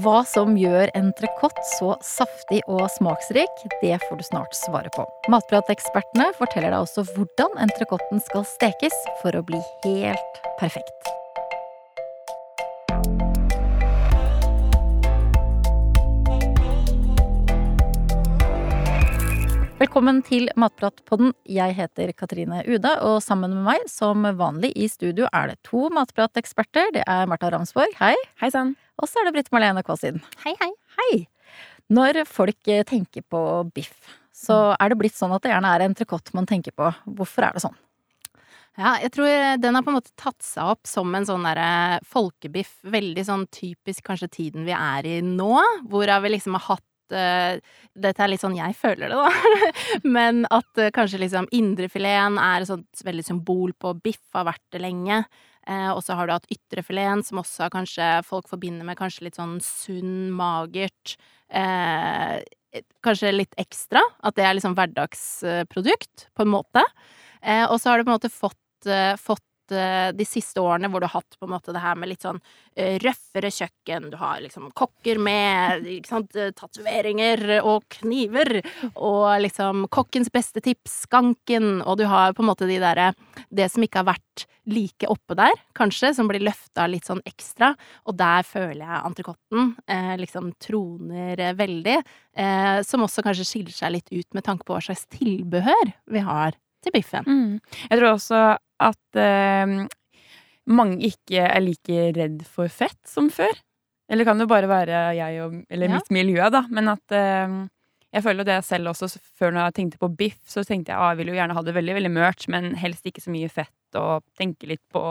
Hva som gjør entrecôte så saftig og smaksrik, det får du snart svare på. Matpratekspertene forteller deg også hvordan entrecôten skal stekes for å bli helt perfekt. Velkommen til Matpratpodden. Jeg heter Katrine Uda, og sammen med meg, som vanlig i studio, er det to matprateksperter. Det er Marta Ramsborg, hei. Hei sann. Og så er det Britt Marlene Kåsin. Hei, hei. Hei. Når folk eh, tenker på biff, så er det blitt sånn at det gjerne er entrecôte man tenker på. Hvorfor er det sånn? Ja, jeg tror den har på en måte tatt seg opp som en sånn derre folkebiff. Veldig sånn typisk kanskje tiden vi er i nå, hvorav vi liksom har hatt Dette er litt sånn jeg føler det, da. Men at kanskje liksom indrefileten er et sånt veldig symbol på biff, har vært det lenge. Uh, og så har du hatt ytrefileten, som også kanskje folk forbinder med kanskje litt sånn sunn, magert. kanskje litt ekstra. At det er liksom hverdagsprodukt, på en måte. og så har du på en måte fått, fått de siste årene hvor du har hatt på en måte det her med litt sånn røffere kjøkken. Du har liksom kokker med ikke sant, tatoveringer og kniver. Og liksom kokkens beste tips, skanken. Og du har på en måte de derre Det som ikke har vært like oppe der, kanskje, som blir løfta litt sånn ekstra. Og der føler jeg entrecôten eh, liksom troner veldig. Eh, som også kanskje skiller seg litt ut med tanke på hva slags tilbehør vi har til biffen. Mm. Jeg tror også at eh, mange ikke er like redd for fett som før. Eller kan det bare være jeg og Eller Ja. mitt miljø, da. Men at eh, jeg føler det selv også. Før når jeg tenkte på biff, så tenkte jeg at jeg vil jo gjerne ha det veldig veldig mørt, men helst ikke så mye fett, og tenke litt på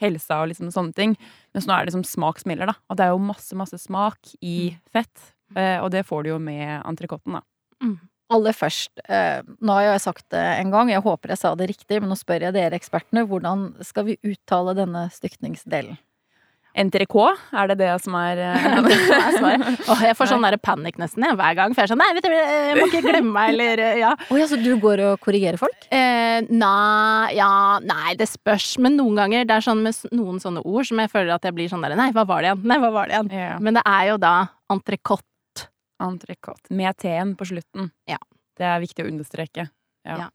helsa og liksom sånne ting. Mens nå er det liksom smak smeller, da. Og det er jo masse, masse smak i fett. Eh, og det får du jo med entrecôten, da. Mm. Aller først, eh, nå har jeg sagt det en gang, jeg håper jeg sa det riktig, men nå spør jeg dere ekspertene, hvordan skal vi uttale denne stykningsdelen? Entrecôte, er det det som er eh, Det er. Åh, jeg får sånn der panikk nesten jeg, hver gang. For jeg er sånn Nei, vet du, jeg må ikke glemme meg, eller eh, Ja. Oh, ja, så du går og korrigerer folk? Eh, nei, ja, nei, det spørs. Men noen ganger det er sånn med noen sånne ord som jeg føler at jeg blir sånn der Nei, hva var det igjen? Nei, hva var det igjen? Yeah. Men det er jo da entrecôte. Entrecôte. Med T-en på slutten. Ja. Det er viktig å understreke. Ja. Ja.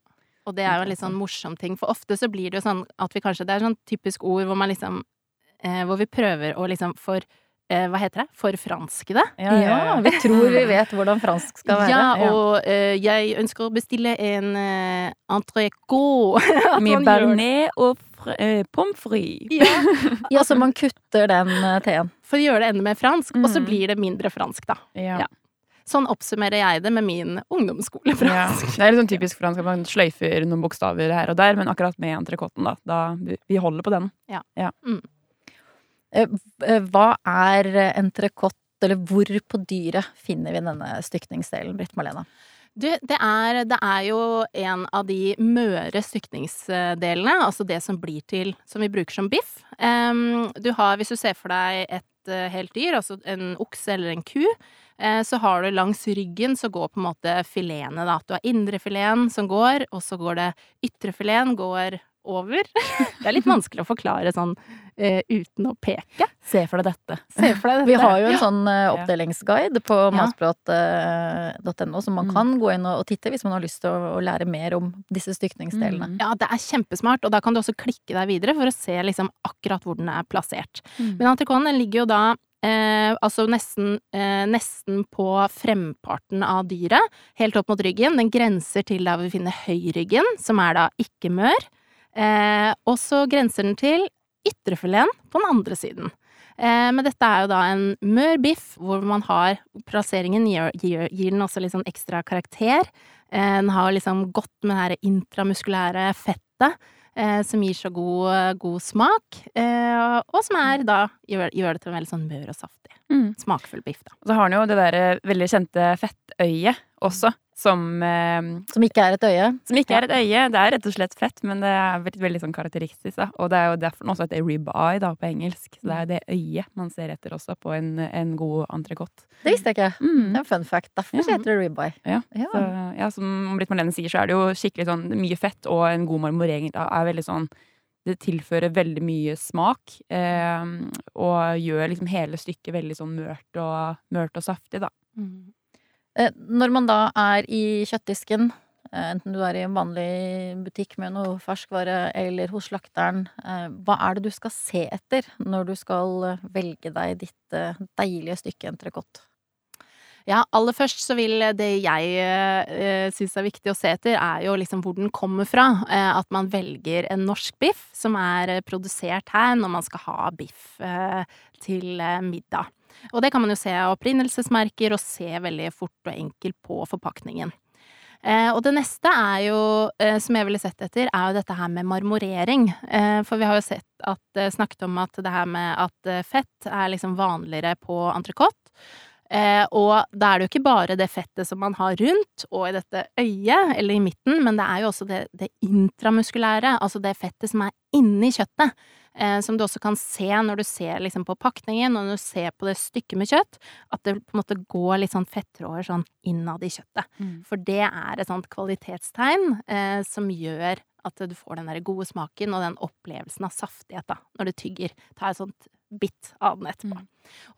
Og det er jo en litt sånn morsom ting, for ofte så blir det jo sånn at vi kanskje Det er sånn typisk ord hvor man liksom eh, Hvor vi prøver å liksom for eh, Hva heter det? Forfranske det. Ja, vi tror vi vet hvordan fransk skal være. Ja, og eh, jeg ønsker å bestille en uh, entrecôte. Med bearnés og eh, pommes frites. Ja, Ja, så man kutter den eh, T-en. for å gjøre det enda mer fransk, og så Mm. blir det mindre fransk, da. Ja. Ja. Sånn oppsummerer jeg det med min Ja. ungdomsskolefransk. Det er litt sånn typisk fransk at man sløyfer noen bokstaver her og der, men akkurat med entrecôten, da, da vi- holder på den. Ja. ja. Mm. Hva er eh, entrecôte, eller hvor på dyret finner vi denne stykningsdelen, Britt Malena? Du, det er, det er jo en av de møre stykningsdelene, altså det som blir til Som vi bruker som biff. Um, du har, hvis du ser for deg et eh, helt dyr, altså en okse eller en ku, eh, så har du langs ryggen så går på en måte filetene, da. Du har indrefileten som går, og så går det ytrefileten går over. Det er litt vanskelig å forklare sånn uh, uten å peke. Se for deg dette. Se for deg dette. Vi har jo en sånn uh, oppdelingsguide på Ja. matprat.no, som man Mm. kan gå inn og og titte hvis man har lyst til å, å lære mer om disse stykningsdelene. Mm. Ja, det er kjempesmart, og da kan du også klikke deg videre for å se liksom akkurat hvor den er plassert. Mm. Men entrecôten ligger jo da eh, altså nesten, eh, nesten på fremparten av dyret, helt opp mot ryggen. Den grenser til der vi finner høyryggen, som er da ikke mør. Eh, og så grenser den til ytrefileten på den andre siden. Eh, men dette er jo da en mør biff, hvor man har Plasseringen gir, gir, gir den også litt sånn ekstra karakter. Eh, den har liksom godt med det her intramuskulære fettet, eh, som gir så god, god smak. Eh, og som er da gjør, gjør det til en veldig sånn mør og saftig. Mm. Smakfull biff, da. Og så har han jo det der eh, veldig kjente fettøyet også, som, eh, Som ikke er et øye. som ikke er et øye. Det er rett og slett fett, men det er veldig, veldig sånn karakteristisk. Da. Og det er jo derfor den også heter rib eye da, på engelsk. Så det er jo det øyet man ser etter også på en, en god entrecôte. Det visste jeg ikke. Det Mm. er en fun fact. Derfor Ja. heter det ribeye. Ja. Ja. Så, ja, som Britt Marlene sier, så er det jo skikkelig sånn mye fett og en god marmorering. Da er veldig sånn det tilfører veldig mye smak. Eh, og gjør liksom hele stykket veldig sånn mørt og, mørt og saftig, da. Mm. Eh, Når man da er i kjøttdisken, eh, enten du er i en vanlig butikk med noe ferskvare eller hos slakteren, eh, hva er det du skal se etter når du skal velge deg ditt deilige stykke entrecôte? Ja, aller først så vil det jeg eh, syns er viktig å se etter, er jo liksom hvor den kommer fra. Eh, at man velger en norsk biff som er eh, produsert her når man skal ha biff eh, til eh, middag. Og det kan man jo se av opprinnelsesmerker, og se veldig fort og enkelt på forpakningen. Eh, og det neste er jo, eh, som jeg ville sett etter, er jo dette her med marmorering. Eh, for vi har jo sett at, eh, snakket om at det her med at eh, fett er liksom vanligere på entrecôte. Eh, og da er det jo ikke bare det fettet som man har rundt og i dette øyet, eller i midten, men det er jo også det, det intramuskulære, altså det fettet som er inni kjøttet. Eh, som du også kan se når du ser liksom på pakningen, og når du ser på det stykket med kjøtt, at det på en måte går litt sånn fettråder sånn innad i kjøttet. For det er et sånt kvalitetstegn eh, som gjør at du får den der gode smaken og den opplevelsen av saftighet da, når du tygger. Ta et sånt bitt av den etterpå.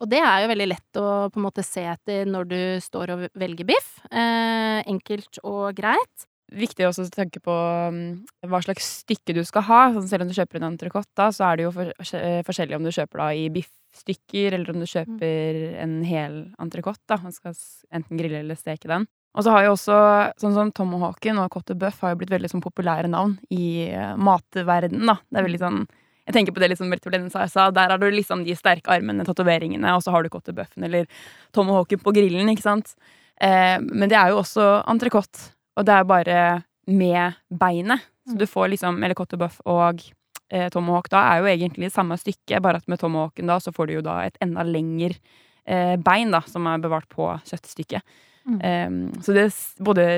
Og det er jo veldig lett å på en måte se etter når du står og velger biff. Eh, enkelt og greit. Viktig også å tenke på mm, hva slags stykke du skal ha. Sånn, selv om du kjøper en entrecôte, så er det jo eh, forskjellig om du kjøper da i biffstykker, eller om du kjøper en hel entrecôte. Man skal enten grille eller steke den. Og så har jo også sånn som Tomahawken og Cotte Buff har jo blitt veldig sånn populære navn i eh, matverdenen, da. Det er veldig sånn jeg tenker på det liksom. Der har du liksom de sterke armene, tatoveringene, og så har du Cotte Buffen eller Tomahawken på grillen, ikke sant. Eh, men det er jo også entrecôte, og det er bare med beinet. Så du får liksom Eller Cotte Buff og eh, Tomahawk da er jo egentlig samme stykke, bare at med Tomahawken da så får du jo da et enda lengre eh, bein da, som er bevart på kjøttstykket. Mm. Eh, så det, både,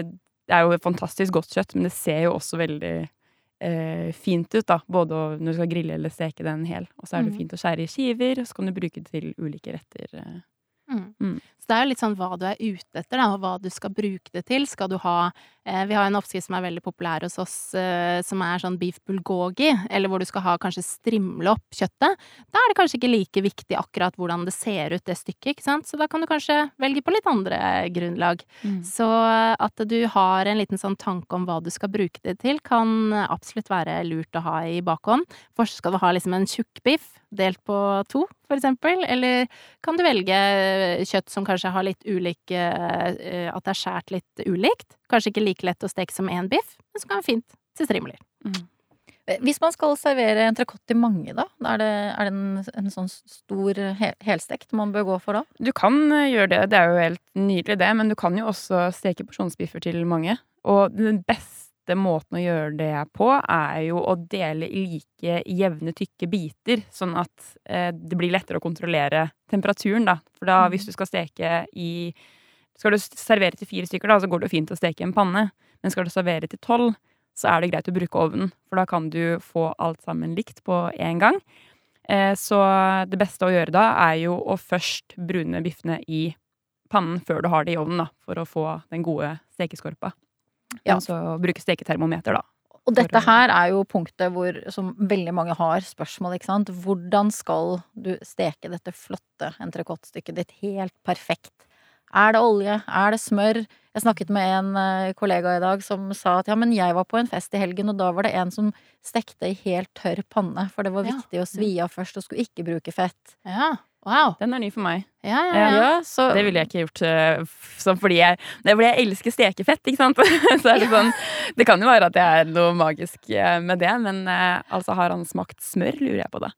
det er jo fantastisk godt kjøtt, men det ser jo også veldig eh, fint ut, da. Både når du skal grille eller steke den hel. Og så er det Mm. fint å skjære i skiver, og så kan du bruke det til ulike retter. eh. Mm. Mm. Så det er jo litt sånn hva du er ute etter, da, og hva du skal bruke det til. Skal du ha eh, Vi har en oppskrift som er veldig populær hos oss, eh, som er sånn beef bulgogi, eller hvor du skal ha kanskje strimle opp kjøttet. Da er det kanskje ikke like viktig akkurat hvordan det ser ut, det stykket, ikke sant. Så da kan du kanskje velge på litt andre grunnlag. Så eh, at du har en liten sånn tanke om hva du skal bruke det til, kan absolutt være lurt å ha i bakhånd. Først skal du ha liksom en tjukk biff delt på to, for eksempel, eller kan du velge eh, kjøtt som kanskje har litt ulik eh, At det er skjært litt ulikt. Kanskje ikke like lett å steke som én biff, men som kan være fint til strimler. Mm. Hvis man skal servere entrecôte til mange, da? Er det, er det en, en sånn stor hel, helstekt man bør gå for da? Du kan eh, gjøre det, det er jo helt nydelig det, men du kan jo også steke porsjonsbiffer til mange. Og den beste måten å gjøre det på, er jo å dele i like jevne, tykke biter, sånn at eh, det blir lettere å kontrollere temperaturen, da. For da, Mhm. hvis du skal steke i Skal du servere til fire stykker, da, så går det jo fint å steke i en panne. Men skal du servere til tolv, så er det greit å bruke ovnen, for da kan du få alt sammen likt på én gang. Eh, Så det beste å gjøre da, er jo å først brune biffene i pannen før du har det i ovnen, da, for å få den gode stekeskorpa. Ja. Og så bruke steketermometer, da. Og dette her er jo punktet hvor, som veldig mange har spørsmål, ikke sant. Hvordan skal du steke dette flotte entrecôte-stykket ditt helt perfekt? Er det olje? Er det smør? Jeg snakket med en eh, kollega i dag som sa at ja, men jeg var på en fest i helgen, og da var det en som stekte i helt tørr panne, for det var Ja. viktig å svi av først og skulle ikke bruke fett. Ja, wow. Den er ny for meg. Ja, ja, Ja. ja. så Det ville jeg ikke gjort eh, sånn fordi jeg Det er fordi jeg elsker stekefett, ikke sant? Så er det sånn Det kan jo være at det er noe magisk eh, med det, men eh, altså har han smakt smør, lurer jeg på da.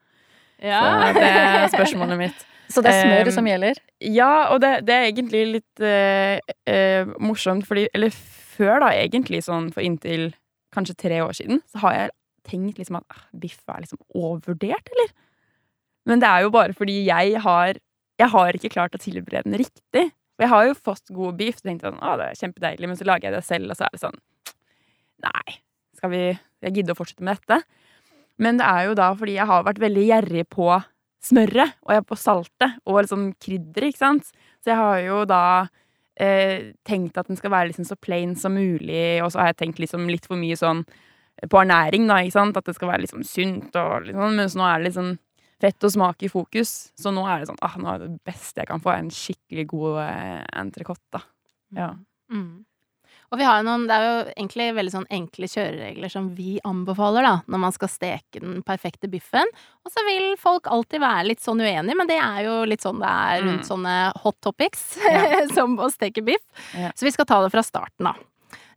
Så det er spørsmålet mitt. Så det er smør Um, som gjelder? Ja, og det, det er egentlig litt uh, uh, morsomt, fordi Eller før, da, egentlig, sånn for inntil kanskje tre år siden, så har jeg tenkt liksom at ah, biff er liksom overvurdert, eller? Men det er jo bare fordi jeg har Jeg har ikke klart å tilberede den riktig. Og jeg har jo fått god beef, så tenkte sånn, å, det er kjempedeilig, men så lager jeg det selv, og så er det sånn Nei, skal vi jeg gidde å fortsette med dette? Men det er jo da fordi jeg har vært veldig gjerrig på smøret, og jeg er på saltet, og liksom krydderet, ikke sant? Så jeg har jo da eh, tenkt at den skal være liksom så plain som mulig, og så har jeg tenkt liksom litt for mye sånn på ernæring, da, ikke sant. At det skal være liksom sunt og liksom, mens nå er det liksom fett og smak i fokus. Så nå er det sånn ah, nå er det beste jeg kan få, en skikkelig god eh, entrecôte. Ja. Mm. Og vi har jo noen, det er jo egentlig veldig sånn enkle kjøreregler som vi anbefaler, da, når man skal steke den perfekte biffen. Og så vil folk alltid være litt sånn uenige, men det er jo litt sånn det er rundt Mm. sånne hot topics, Ja. som å steke biff. Ja. Så vi skal ta det fra starten, da.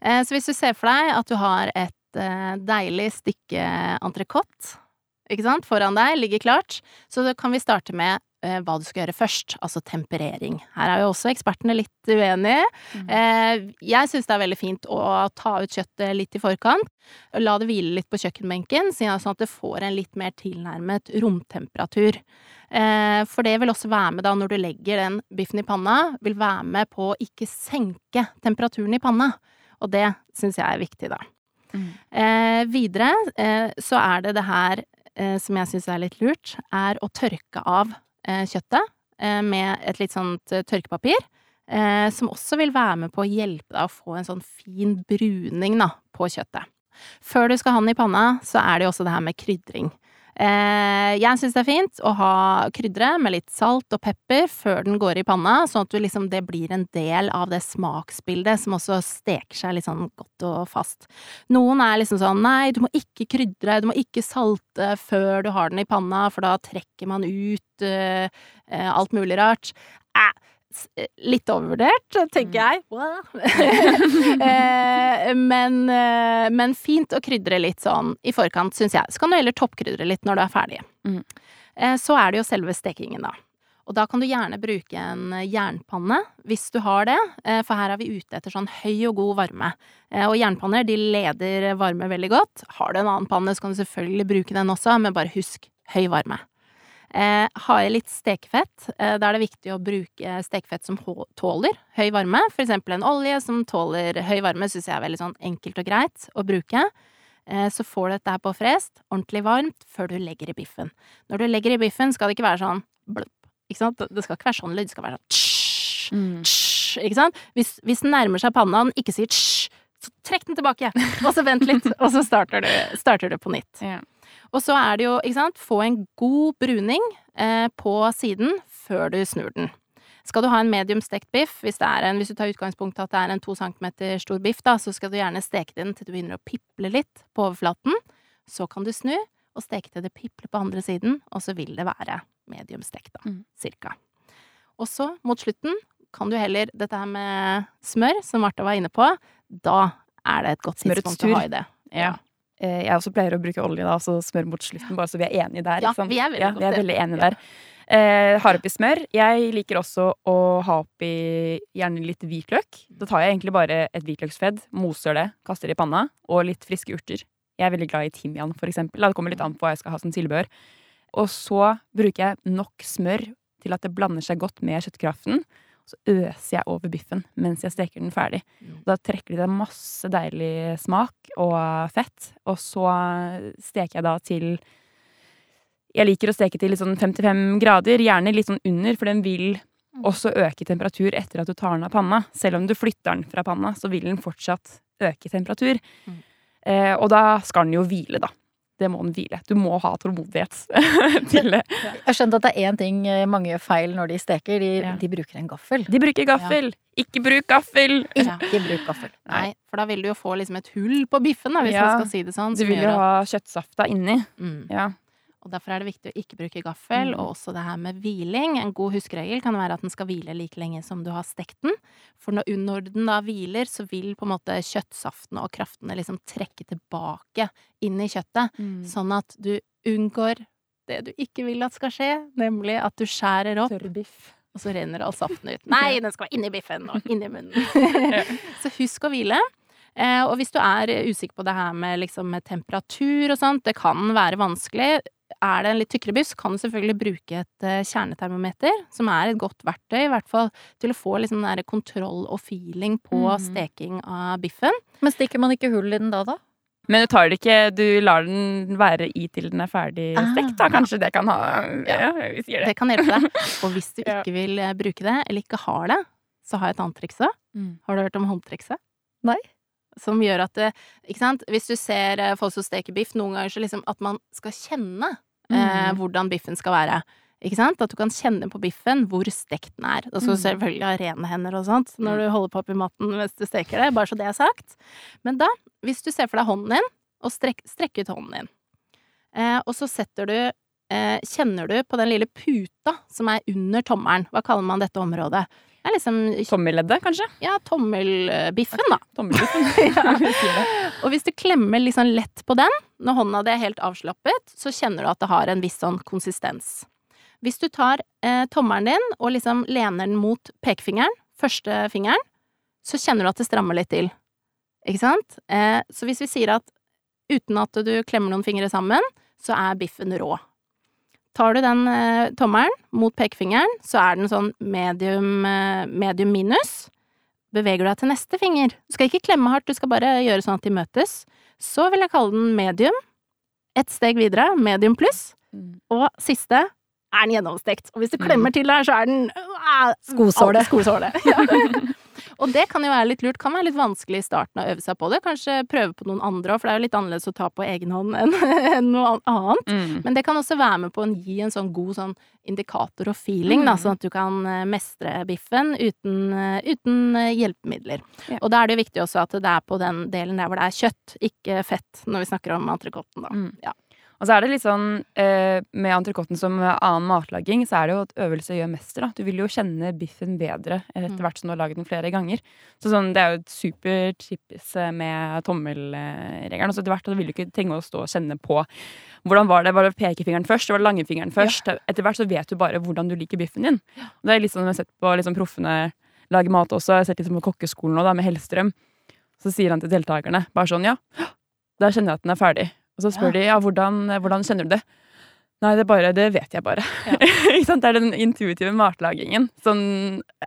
Eh, Så hvis du ser for deg at du har et eh, deilig stykke entrecôte, ikke sant, foran deg, ligger klart, så kan vi starte med eh, hva du skal gjøre først, altså temperering. Her er jo også ekspertene litt uenige. Eh, jeg syns det er veldig fint å ta ut kjøttet litt i forkant, la det hvile litt på kjøkkenbenken, sånn at det får en litt mer tilnærmet romtemperatur. Eh, for det vil også være med da når du legger den biffen i panna, vil være med på å ikke senke temperaturen i panna. Og det syns jeg er viktig, da. Mm. Eh, videre eh, så er det det her som jeg syns er litt lurt, er å tørke av eh, kjøttet eh, med et litt sånt eh, tørkepapir. Eh, som også vil være med på å hjelpe deg å få en sånn fin bruning da, på kjøttet. Før du skal ha den i panna, så er det jo også det her med krydring. Eh, jeg syns det er fint å ha krydre med litt salt og pepper før den går i panna, sånn at liksom, det blir en del av det smaksbildet som også steker seg litt sånn godt og fast. Noen er liksom sånn nei, du må ikke krydre, du må ikke salte før du har den i panna, for da trekker man ut uh, alt mulig rart. Eh, litt overvurdert, tenker jeg. Eh, men, eh, men fint å krydre litt sånn i forkant, syns jeg. Så kan du heller toppkrydre litt når du er ferdig. Mm. Eh, Så er det jo selve stekingen, da. Og da kan du gjerne bruke en eh, jernpanne, hvis du har det, eh, for her er vi ute etter sånn høy og god varme. Eh, Og jernpanner, de leder varme veldig godt. Har du en annen panne, så kan du selvfølgelig bruke den også, men bare husk høy varme. Eh, har jeg litt stekefett, eh, da er det viktig å bruke stekefett som tåler høy varme. For eksempel en olje som tåler høy varme, syns jeg er veldig sånn enkelt og greit å bruke. Eh, så får du dette her på frest, ordentlig varmt, før du legger i biffen. Når du legger i biffen, skal det ikke være sånn blup, ikke sant? Det skal ikke være sånn lyd, det skal være sånn tsj, Mm. ikke sant? Hvis, hvis den nærmer seg panna og den ikke sier tsj, så trekk den tilbake, og så vent litt, og så starter du, starter du på nytt. Ja. Og så er det jo, ikke sant, få en god bruning eh, på siden før du snur den. Skal du ha en medium stekt biff, hvis, det er en, hvis du tar utgangspunkt i at det er en to centimeter stor biff, da, så skal du gjerne steke den til du begynner å piple litt på overflaten. Så kan du snu og steke til det pipler på andre siden, og så vil det være medium stekt, da, Mm. cirka. Og så, mot slutten, kan du heller dette her med smør, som Martha var inne på, da er det et godt tidspunkt å ha i det. Ja. Eh, Jeg også pleier å bruke olje, da, så smør mot slutten, bare så vi er enige der. Ja, vi er veldig ja, vi er veldig enige der. Eh, har oppi smør. Jeg liker også å ha oppi gjerne litt hvitløk. Da tar jeg egentlig bare et hvitløksfedd, moser det, kaster det i panna, og litt friske urter. Jeg er veldig glad i timian, for eksempel. Det kommer litt an på hva jeg skal ha som tilbehør. Og så bruker jeg nok smør til at det blander seg godt med kjøttkraften. Så øser jeg over biffen mens jeg steker den ferdig. Mm. Da trekker det masse deilig smak og fett. Og så steker jeg da til Jeg liker å steke til litt sånn 55 grader, gjerne litt sånn under, for den vil Mm. også øke temperatur etter at du tar den av panna. Selv om du flytter den fra panna, så vil den fortsatt øke temperatur. Mm. Eh, og da skal den jo hvile, da. Det må den hvile. Du må ha tålmodighet til det. Jeg har skjønt at det er én ting eh, mange gjør feil når de steker. De, Ja. de bruker en gaffel. De bruker gaffel! Ikke bruk gaffel! Ikke bruk gaffel. Nei, for da vil du jo få liksom et hull på biffen, da, hvis Ja. man skal si det sånn. Du vil jo ha kjøttsafta inni. mm. Ja. Og derfor er det viktig å ikke bruke gaffel, Mm. og også det her med hviling. En god huskeregel kan være at den skal hvile like lenge som du har stekt den. For når, den da hviler, så vil på en måte kjøttsaftene og kraftene liksom trekke tilbake inn i kjøttet, Mm. sånn at du unngår det du ikke vil at skal skje, nemlig at du skjærer opp, Tørrbiff. og så renner all saften ut. Nei, den skal være inni biffen og inni munnen. Så husk å hvile. Eh, og hvis du er usikker på det her med, liksom, med temperatur og sånt, det kan være vanskelig. Er det en litt tykkere buss, kan du selvfølgelig bruke et eh, kjernetermometer, som er et godt verktøy, i hvert fall til å få liksom den kontroll og feeling på mm. steking av biffen. Men stikker man ikke hull i den da, da? Men du tar det ikke Du lar den være i til den er ferdig Ah. stekt, da. Kanskje det kan ha Ja, vi sier det. Det kan hjelpe deg. Og hvis du ikke vil eh, bruke det, eller ikke har det, så har jeg et annet triks òg. Mm. Har du hørt om håndtrikset? Nei. som gjør at det Ikke sant? Hvis du ser eh, folk som steker biff, noen ganger så liksom at man skal kjenne eh, Mm. hvordan biffen skal være. Ikke sant? At du kan kjenne på biffen hvor stekt den er. Da skal du selvfølgelig ha rene hender og sånt når Mm. du holder på oppi maten mens du steker det, bare så det er sagt. Men da, hvis du ser for deg hånden din, og strekk, strekk ut hånden din, eh, og så setter du Kjenner du på den lille puta som er under tommelen? Hva kaller man dette området? Det er liksom Tommelleddet, kanskje? ja, tommelbiffen, da. Tommelbiffen. Ja. Og hvis du klemmer liksom lett på den, når hånda di er helt avslappet, så kjenner du at det har en viss sånn konsistens. Hvis du tar eh, tommelen din og liksom lener den mot pekefingeren, første fingeren, så kjenner du at det strammer litt til. Ikke sant? Eh, så hvis vi sier at uten at du klemmer noen fingre sammen, så er biffen rå. Tar du den eh, tommelen mot pekefingeren, så er den sånn medium, eh, medium minus. Beveger du deg til neste finger, du skal ikke klemme hardt, du skal bare gjøre sånn at de møtes, så vil jeg kalle den medium. Et steg videre, medium pluss. Mm. Og siste er den gjennomstekt. Og hvis du klemmer til der, så er den uh, Skosåle. Skosåle. Ja. Og det kan jo være litt lurt. Kan være litt vanskelig i starten å øve seg på det. Kanskje prøve på noen andre òg, for det er jo litt annerledes å ta på egen hånd enn en noe annet. Mm. Men det kan også være med på å gi en sånn god sånn indikator og feeling, da, Mm. sånn at du kan eh, mestre biffen uten, eh, uten eh, hjelpemidler. Ja. Og da er det jo viktig også at det er på den delen der hvor det er kjøtt, ikke fett, når vi snakker om entrecôten, da. Mm. Ja. Og så er det litt sånn eh, med entrecôten som annen matlaging, så er det jo at øvelse gjør mester. da. Du vil jo kjenne biffen bedre etter Mm. hvert som du har laget den flere ganger. Så sånn, Det er jo et super tips eh, med tommelregelen. Så etter hvert så vil du ikke trenge å stå og kjenne på hvordan var det. Var det pekefingeren først? Var det langfingeren først? Etter hvert så vet du bare hvordan du liker biffen din. Og det er litt sånn jeg har sett på liksom, proffene lage mat også. Jeg har sett liksom på kokkeskolen nå, da, med Hellstrøm. Så sier han til deltakerne bare sånn Ja, da kjenner jeg at den er ferdig. Og så spør de ja, hvordan, hvordan kjenner du det? Nei, det, bare, det vet jeg bare. Ja. Det er den intuitive matlagingen som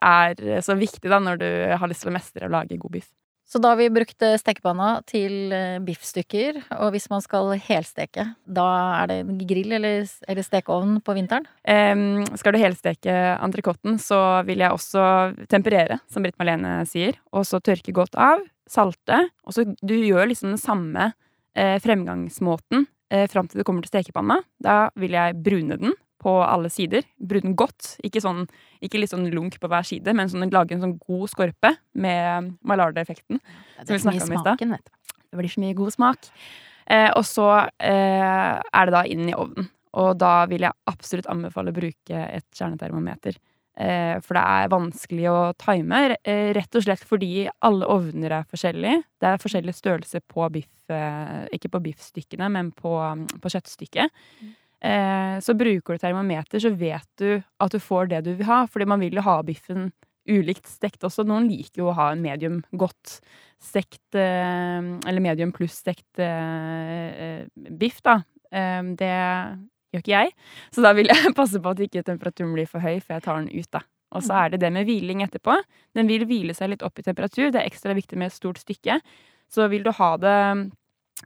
er så viktig da når du har lyst til å mestre å lage god biff. Så da har vi brukt eh, stekepanna til eh, biffstykker, og hvis man skal helsteke, da er det grill eller, eller stekeovn på vinteren? Um, skal du helsteke entrecôten, så vil jeg også temperere, som Britt Marlene sier, og så tørke godt av, salte, og så du gjør liksom den samme fremgangsmåten eh, fram til det kommer til stekepanna. Da vil jeg brune den på alle sider. Brune den godt, ikke, sånn, ikke litt sånn lunk på hver side, men sånn, lage en sånn god skorpe med Maillard-effekten. Det stad. smaken. Det blir så mye god smak. Eh, og så eh, er det da inn i ovnen. Og da vil jeg absolutt anbefale å bruke et kjernetermometer. Eh, for det er vanskelig å time, eh, rett og slett fordi alle ovner er forskjellige. Det er forskjellig størrelse på biff, eh, ikke på biffstykkene, men på, på kjøttstykket. Mm. så bruker du termometer, så vet du at du får det du vil ha. Fordi man vil jo ha biffen ulikt stekt også. Noen liker jo å ha en medium godt stekt, eller medium pluss stekt biff, da. Det gjør ikke jeg. Så da vil jeg passe på at ikke temperaturen blir for høy for jeg tar den ut, da. Og så er det det med hviling etterpå. Den vil hvile seg litt opp i temperatur. Det er ekstra viktig med et stort stykke. Så vil du ha det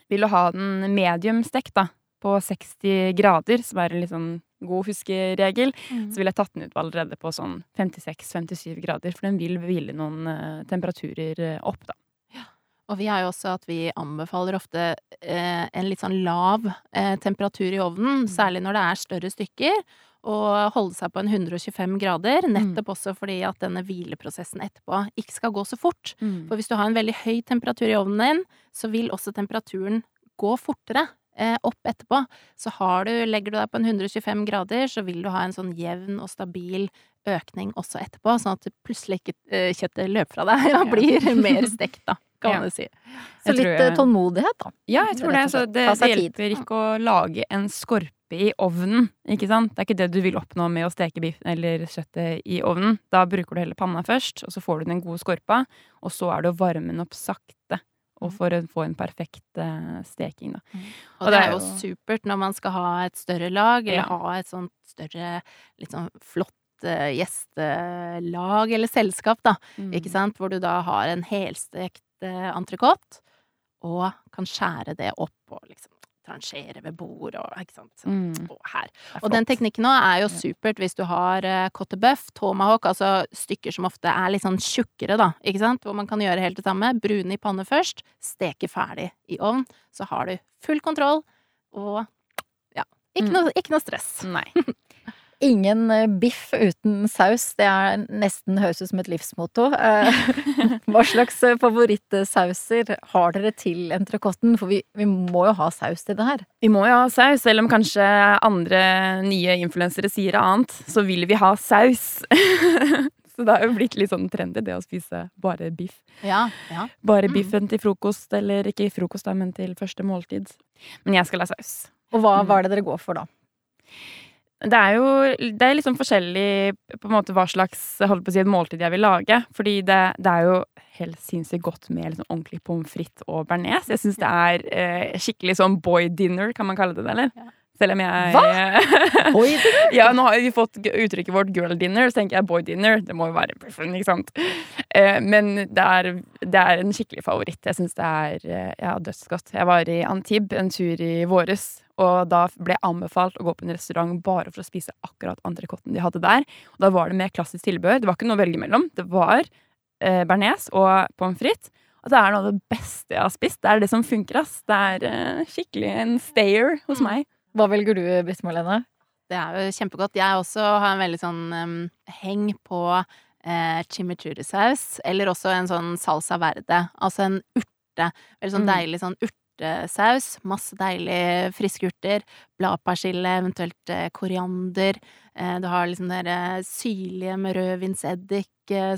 Vil du ha den medium stekt, da, på 60 grader, som er en litt sånn god huskeregel, Mm. så ville jeg tatt den ut allerede på sånn 56-57 grader, for den vil hvile noen eh, temperaturer eh, opp, da. Og vi har jo også at vi anbefaler ofte eh, en litt sånn lav eh, temperatur i ovnen, Mm. særlig når det er større stykker, og holde seg på en 125 grader, Mm. nettopp også fordi at denne hvileprosessen etterpå ikke skal gå så fort. For hvis du har en veldig høy temperatur i ovnen din, så vil også temperaturen gå fortere eh, opp etterpå. Så har du, legger du deg på en 125 grader, så vil du ha en sånn jevn og stabil økning også etterpå, sånn at plutselig ikke eh, kjøttet løper fra deg og blir mer stekt, da, kan jo si. Så litt eh, jeg- tålmodighet, da. Ja, jeg tror det. Rett Så det, det tid. hjelper ikke å lage en skorpe i ovnen, ikke sant? Det er ikke det du vil oppnå med å steke biff eller kjøttet i ovnen. Da bruker du heller panna først, og så får du den gode skorpa, og så er det å varme den opp sakte. Og for å få en perfekt eh, steking, da. Og, Og det det er jo jo- supert når man skal ha et større lag, eller Ja. ha et sånt større, litt sånn flott eh, gjestelag eller selskap, da. Mm. Ikke sant? Hvor du da har en helstekt eh, entrecôte, og kan skjære det opp og liksom rangere ved bord og ikke sant. Mm. Og her. Er Og den teknikken nå er jo supert hvis du har uh, cottebuff, tomahawk, altså stykker som ofte er litt sånn tjukkere, da, ikke sant, hvor man kan gjøre helt det samme. Brune i panne først, steke ferdig i ovn, så har du full kontroll og ja, ikke Mm. noe, ikke noe stress. Nei. Ingen eh, biff uten saus. Det er nesten høres ut som et livsmotto. Eh, Hva slags eh, favorittsauser har dere til entrecôten? For vi, vi må jo ha saus til det her. Vi må jo ha saus, selv om kanskje andre nye influensere sier annet, så vil vi ha saus. så det har jo blitt litt sånn trendy, det å spise bare biff. Ja, ja. Bare Mm. biffen til frokost, eller ikke frokost, da, men til første måltid. Men jeg skal ha saus. Og hva, hva er det dere går for da? Det er jo det er liksom forskjellig på en måte hva slags holdt på å si, et måltid jeg vil lage. Fordi det, det er jo helt sinnssykt godt med liksom ordentlig pommes frites og bearnés. Jeg syns det er eh, skikkelig sånn boy dinner, kan man kalle det det, eller? Ja. Selv om jeg Hva? Oi, Ja, nå har vi fått uttrykket vårt girl dinner, så tenker jeg boy dinner. Det må jo være ikke sant? Eh, men det er, det er en skikkelig favoritt. Jeg syns det er eh, ja, dødsgodt. Jeg var i Antibes en tur i våres, og da ble jeg anbefalt å gå på en restaurant bare for å spise akkurat entrecôten de hadde der. Og da var det med klassisk tilbehør. Det var ikke noe å velge mellom. Det var eh, bearnés og pommes frites. Og det er noe av det beste jeg har spist. Det er det som funker, ass. Det er eh, skikkelig en stayer hos Mm. meg. Hva velger du, Britt Marlene? Det er jo kjempegodt. Jeg også har en veldig sånn um, heng på eh, chimichurri-saus, eller også en sånn salsa verde. Altså en urte. Veldig sånn Mm. deilig sånn urtesaus. Masse deilige friske urter. Bladpersille, eventuelt eh, koriander. Eh, du har liksom det der, eh, syrlige med rødvinseddik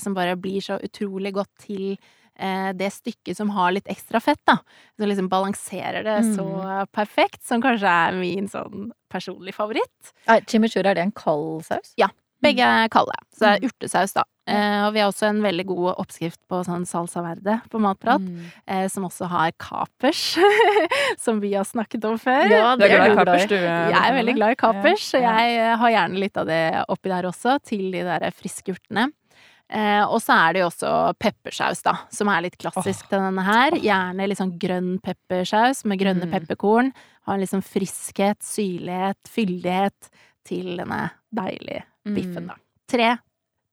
som bare blir så utrolig godt til det stykket som har litt ekstra fett, da. Så liksom balanserer det så perfekt, som kanskje er min sånn personlig favoritt. Chimichurri, er det en kald saus? Begge er kalde, så det er Mm. urtesaus, da. Eh, og vi har også en veldig god oppskrift på sånn salsa verde på Matprat, Mm. eh, som også har kapers, som vi har snakket om før. Ja, det er glad i kapers, du? Jeg er veldig glad i kapers, så Ja. jeg eh, har gjerne litt av det oppi der også, til de der friske urtene. Eh, og så er det jo også peppersaus, da, som er litt klassisk til denne her. Gjerne litt sånn grønn peppersaus med grønne Mm. pepperkorn. Har en sånn friskhet, syrlighet, fyldighet til denne deilige biffen, da. Tre.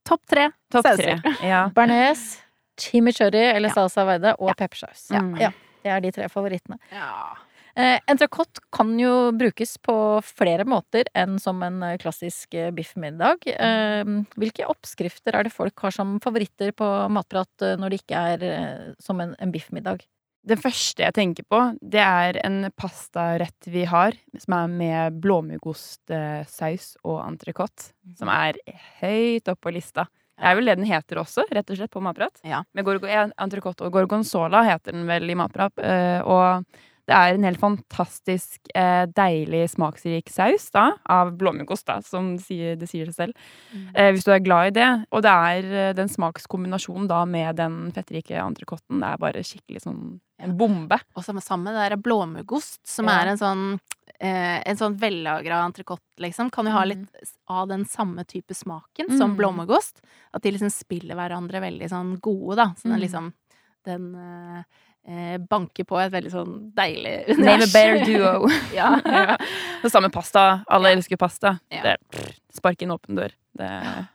Topp tre Mm. Topp sauser. tre. Ja. Bearnés, chimichurri eller Ja. salsa verde og peppersaus. Ja. Mm. ja. Det er de tre favorittene. Ja. Eh, Entrecôte kan jo brukes på flere måter enn som en eh, klassisk eh, biffmiddag. Eh, hvilke oppskrifter er det folk har som favoritter på matprat eh, når det ikke er som en, en biffmiddag? Det første jeg tenker på, det er en pastarett vi har, som er med blåmuggostsaus og entrecôte. Som er høyt oppe på lista. Det er vel det den heter også, rett og slett, på Matprat. Ja. Med entrecôte og gorgonzola heter den vel i Matprat. eh, og det er en helt fantastisk eh, deilig, smaksrik saus da, av blåmuggost, da, som det sier, det sier seg selv. Mm. Eh, hvis du er glad i det. Og det er eh, den smakskombinasjonen da med den fettrike entrecôten. Det er bare skikkelig sånn en bombe. Og samme samme det der blåmuggost, som Ja. er en sånn eh, en sånn vellagra entrecôte, liksom, kan jo ha litt av den samme type smaken som Mm. blåmuggost. At de liksom spiller hverandre veldig sånn gode, da. Sånn Mm. liksom Den eh, eh, banker på et veldig sånn deilig Name a better duo. ja. ja. Det samme pasta. Alle Ja. elsker pasta. Ja. Det, spark inn åpen dør. Det,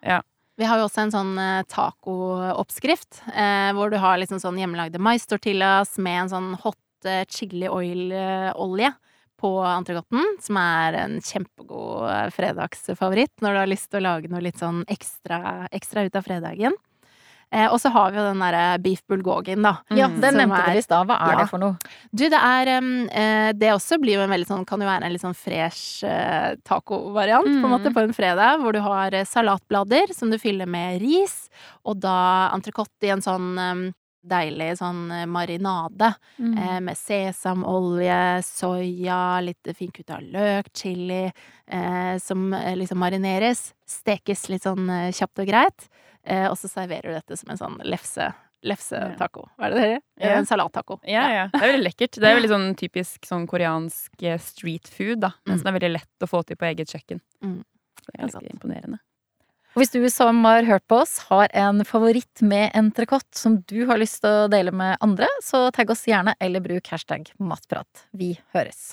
ja. Vi har jo også en sånn eh, tacooppskrift, eh, hvor du har liksom sånn hjemmelagde mais-tortillas med en sånn hot eh, chili oil-olje på entrecôten, som er en kjempegod eh, fredagsfavoritt når du har lyst til å lage noe litt sånn ekstra, ekstra ut av fredagen. Eh, og så har vi jo den derre beef bulgogien, da. Ja, Mm. den nevnte er- dere i stad. Hva er Ja. det for noe? Du, det er eh, Det også blir jo en veldig sånn Kan jo være en litt sånn fresh eh, tacovariant, på en Mm. måte, på en fredag, hvor du har eh, salatblader som du fyller med ris, og da entrecôte i en sånn deilig sånn eh, marinade Mm. eh, med sesamolje, soya, litt finkutta løk, chili, eh, som eh, liksom marineres. Stekes litt sånn eh, kjapt og greit. Eh, og så serverer du dette som en sånn lefse. Lefsetaco. Hva er det det heter? Ja. En salattaco. Ja, ja. Det er veldig lekkert. Det er veldig sånn typisk sånn koreansk eh, street food, da. Men som er veldig lett å få til på eget kjøkken. Mm. Det er ganske imponerende. Og hvis du som har hørt på oss, har en favoritt med entrecôte som du har lyst til å dele med andre, så tagg oss gjerne, eller bruk hashtag matprat. Vi høres.